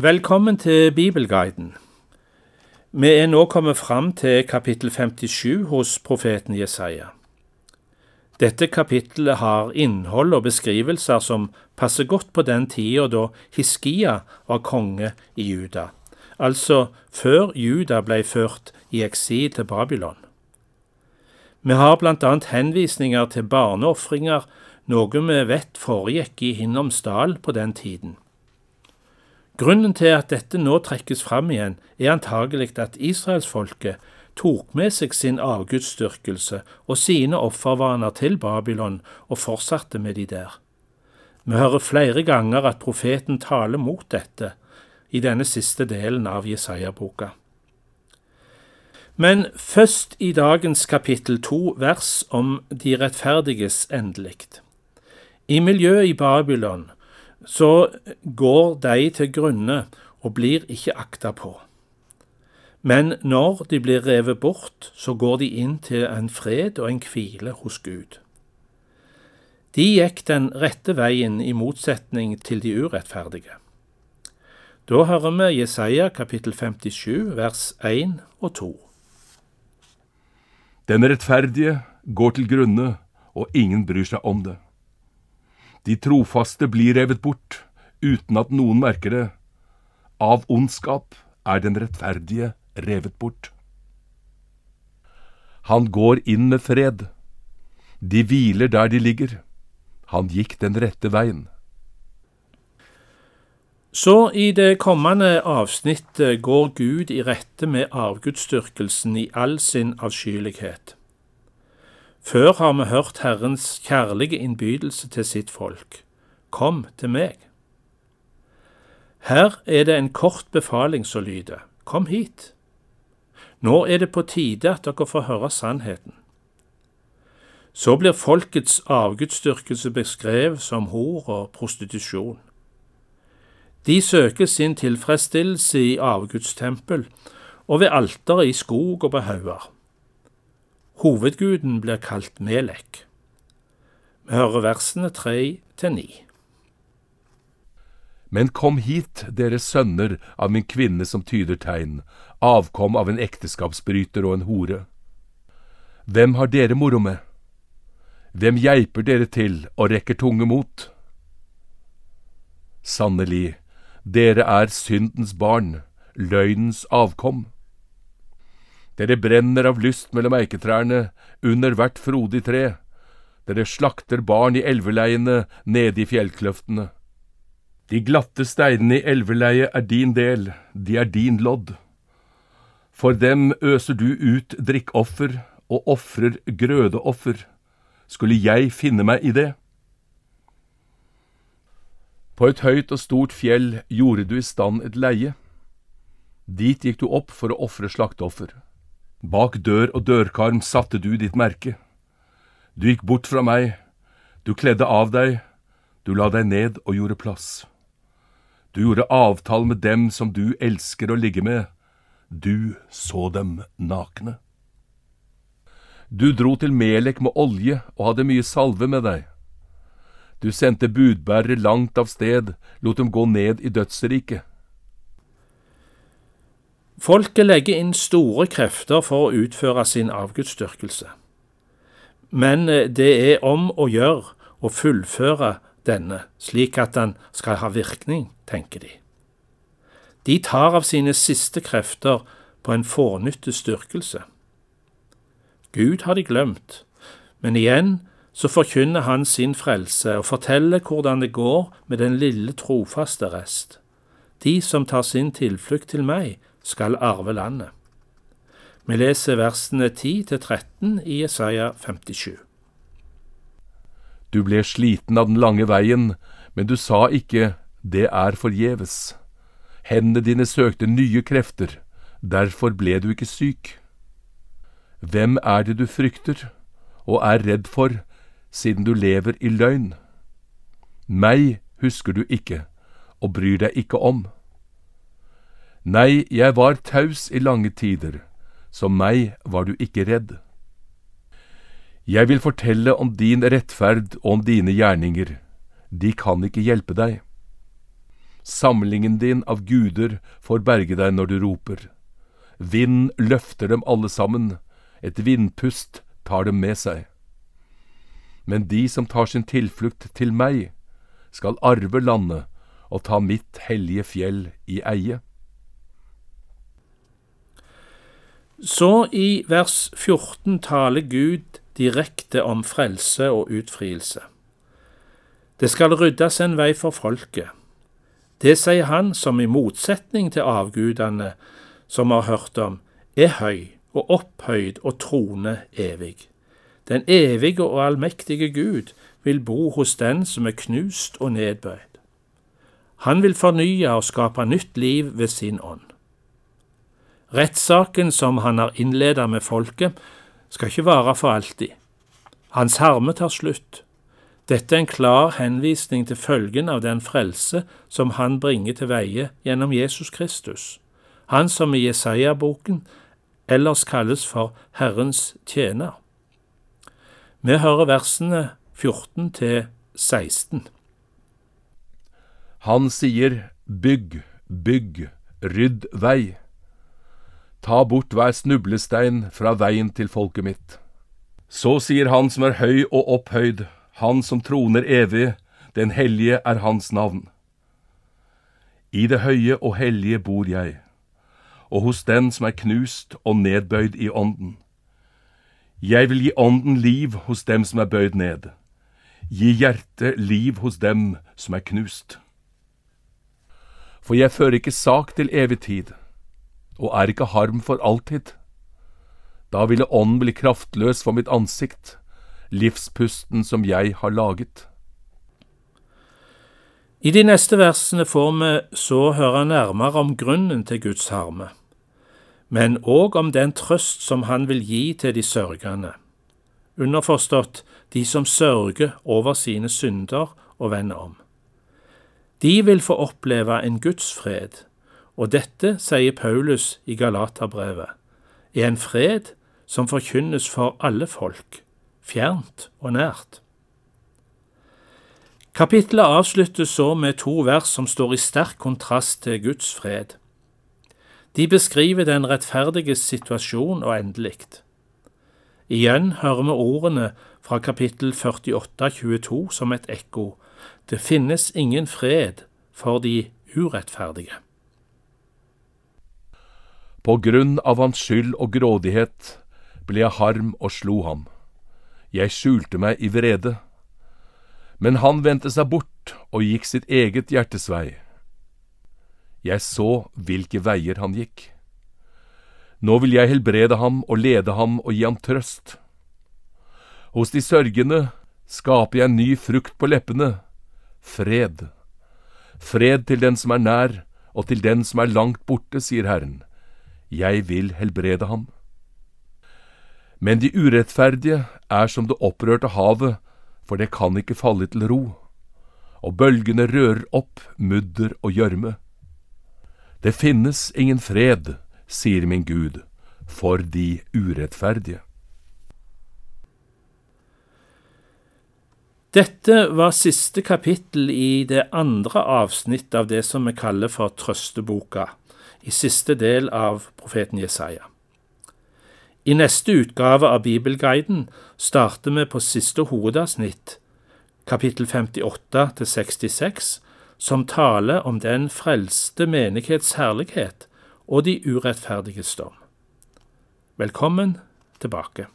Velkommen til Bibelguiden. Vi er nå kommet fram til kapittel 57 hos profeten Jesaja. Dette kapittelet har innhold og beskrivelser som passer godt på den tida da Hiskia var konge i Juda, altså før Juda ble ført i eksil til Babylon. Vi har blant annet henvisninger til barneofringer, noe vi vet foregikk i Hinnoms dal på den tiden. Grunnen til at dette nå trekkes fram igjen, er antagelig at israelsfolket tok med seg sin avgudsdyrkelse og sine offervaner til Babylon og fortsatte med de der. Vi hører flere ganger at profeten taler mot dette i denne siste delen av Jesaja-boka. Men først i dagens kapittel to vers om de rettferdiges endelig. I miljøet i Babylon så går de til grunne og blir ikke akta på. Men når de blir revet bort, så går de inn til en fred og en hvile hos Gud. De gikk den rette veien i motsetning til de urettferdige. Da hører vi Jesaja kapittel 57 vers 1 og 2. Den rettferdige går til grunne, og ingen bryr seg om det. De trofaste blir revet bort, uten at noen merker det. Av ondskap er den rettferdige revet bort. Han går inn med fred. De hviler der de ligger. Han gikk den rette veien. Så i det kommende avsnittet går Gud i rette med avgudsdyrkelsen i all sin avskyelighet. Før har vi hørt Herrens kjærlige innbydelse til sitt folk. Kom til meg. Her er det en kort befaling som lyder. Kom hit. Nå er det på tide at dere får høre sannheten. Så blir folkets avgudsdyrkelse beskrevet som hor og prostitusjon. De søker sin tilfredsstillelse i avgudstempel og ved alteret i skog og på hauger. Hovedguden blir kalt Melek. Vi hører versene tre til ni. Men kom hit, dere sønner av min kvinne som tyder tegn, avkom av en ekteskapsbryter og en hore. Hvem har dere moro med? Hvem geiper dere til og rekker tunge mot? Sannelig, dere er syndens barn, løgnens avkom. Dere brenner av lyst mellom eiketrærne, under hvert frodig tre. Dere slakter barn i elveleiene nede i fjellkløftene. De glatte steinene i elveleiet er din del, de er din lodd. For dem øser du ut drikkoffer og ofrer grødeoffer. Skulle jeg finne meg i det? På et høyt og stort fjell gjorde du i stand et leie. Dit gikk du opp for å ofre slakteoffer. Bak dør og dørkarm satte du ditt merke. Du gikk bort fra meg, du kledde av deg, du la deg ned og gjorde plass. Du gjorde avtale med dem som du elsker å ligge med, du så dem nakne. Du dro til Melek med olje og hadde mye salve med deg. Du sendte budbærere langt av sted, lot dem gå ned i dødsriket. Folket legger inn store krefter for å utføre sin avgudsdyrkelse. Men eh, det er om å gjøre å fullføre denne, slik at den skal ha virkning, tenker de. De tar av sine siste krefter på en fånyttes styrkelse. Gud har de glemt, men igjen så forkynner han sin frelse og forteller hvordan det går med den lille trofaste rest. De som tar sin tilflukt til meg, skal arve landet. Vi leser versene 10-13 i Jesaja 57. Du ble sliten av den lange veien, men du sa ikke det er forgjeves. Hendene dine søkte nye krefter, derfor ble du ikke syk. Hvem er det du frykter og er redd for siden du lever i løgn. Meg husker du ikke og bryr deg ikke om. Nei, jeg var taus i lange tider, som meg var du ikke redd. Jeg vil fortelle om din rettferd og om dine gjerninger, de kan ikke hjelpe deg. Samlingen din av guder får berge deg når du roper. Vind løfter dem alle sammen, et vindpust tar dem med seg. Men de som tar sin tilflukt til meg, skal arve landet og ta mitt hellige fjell i eie. Så i vers 14 taler Gud direkte om frelse og utfrielse. Det skal ryddes en vei for folket. Det sier han som i motsetning til avgudene som har hørt om, er høy og opphøyd og trone evig. Den evige og allmektige Gud vil bo hos den som er knust og nedbøyd. Han vil fornye og skape nytt liv ved sin ånd. Rettssaken som han har innleda med folket, skal ikke vare for alltid. Hans harme tar slutt. Dette er en klar henvisning til følgen av den frelse som han bringer til veie gjennom Jesus Kristus, han som i Jesaja-boken ellers kalles for Herrens tjener. Vi hører versene 14 til 16. Han sier, Bygg, bygg, rydd vei. Ta bort hver snublestein fra veien til folket mitt. Så sier Han som er høy og opphøyd, Han som troner evig, den hellige er Hans navn. I det høye og hellige bor jeg, og hos den som er knust og nedbøyd i ånden. Jeg vil gi ånden liv hos dem som er bøyd ned, gi hjertet liv hos dem som er knust. For jeg fører ikke sak til evig tid, og er ikke harm for alltid. Da ville ånden bli kraftløs for mitt ansikt, livspusten som jeg har laget. I de neste versene får vi så høre nærmere om grunnen til Guds harme, men òg om den trøst som han vil gi til de sørgende. Underforstått de som sørger over sine synder og vender om. De vil få oppleve en Guds fred, og dette, sier Paulus i Galaterbrevet, er en fred som forkynnes for alle folk, fjernt og nært. Kapittelet avsluttes så med to vers som står i sterk kontrast til Guds fred. De beskriver den rettferdiges situasjon og endelikt. Igjen hører vi ordene fra kapittel 48, 22 som et ekko. Det finnes ingen fred for de urettferdige. På grunn av hans skyld og grådighet ble jeg harm og slo ham. Jeg skjulte meg i vrede. Men han vendte seg bort og gikk sitt eget hjertes vei. Jeg så hvilke veier han gikk. Nå vil jeg helbrede ham og lede ham og gi ham trøst. Hos de sørgende skaper jeg ny frukt på leppene, fred. Fred til den som er nær, og til den som er langt borte, sier Herren. Jeg vil helbrede ham. Men de urettferdige er som det opprørte havet, for det kan ikke falle til ro, og bølgene rører opp mudder og gjørme. Det finnes ingen fred, sier min Gud, for de urettferdige. Dette var siste kapittel i det andre avsnitt av det som vi kaller for Trøsteboka, i siste del av profeten Jesaja. I neste utgave av Bibelguiden starter vi på siste hovedavsnitt, kapittel 58 til 66, som taler om den frelste menighets herlighet og de urettferdiges dom. Velkommen tilbake.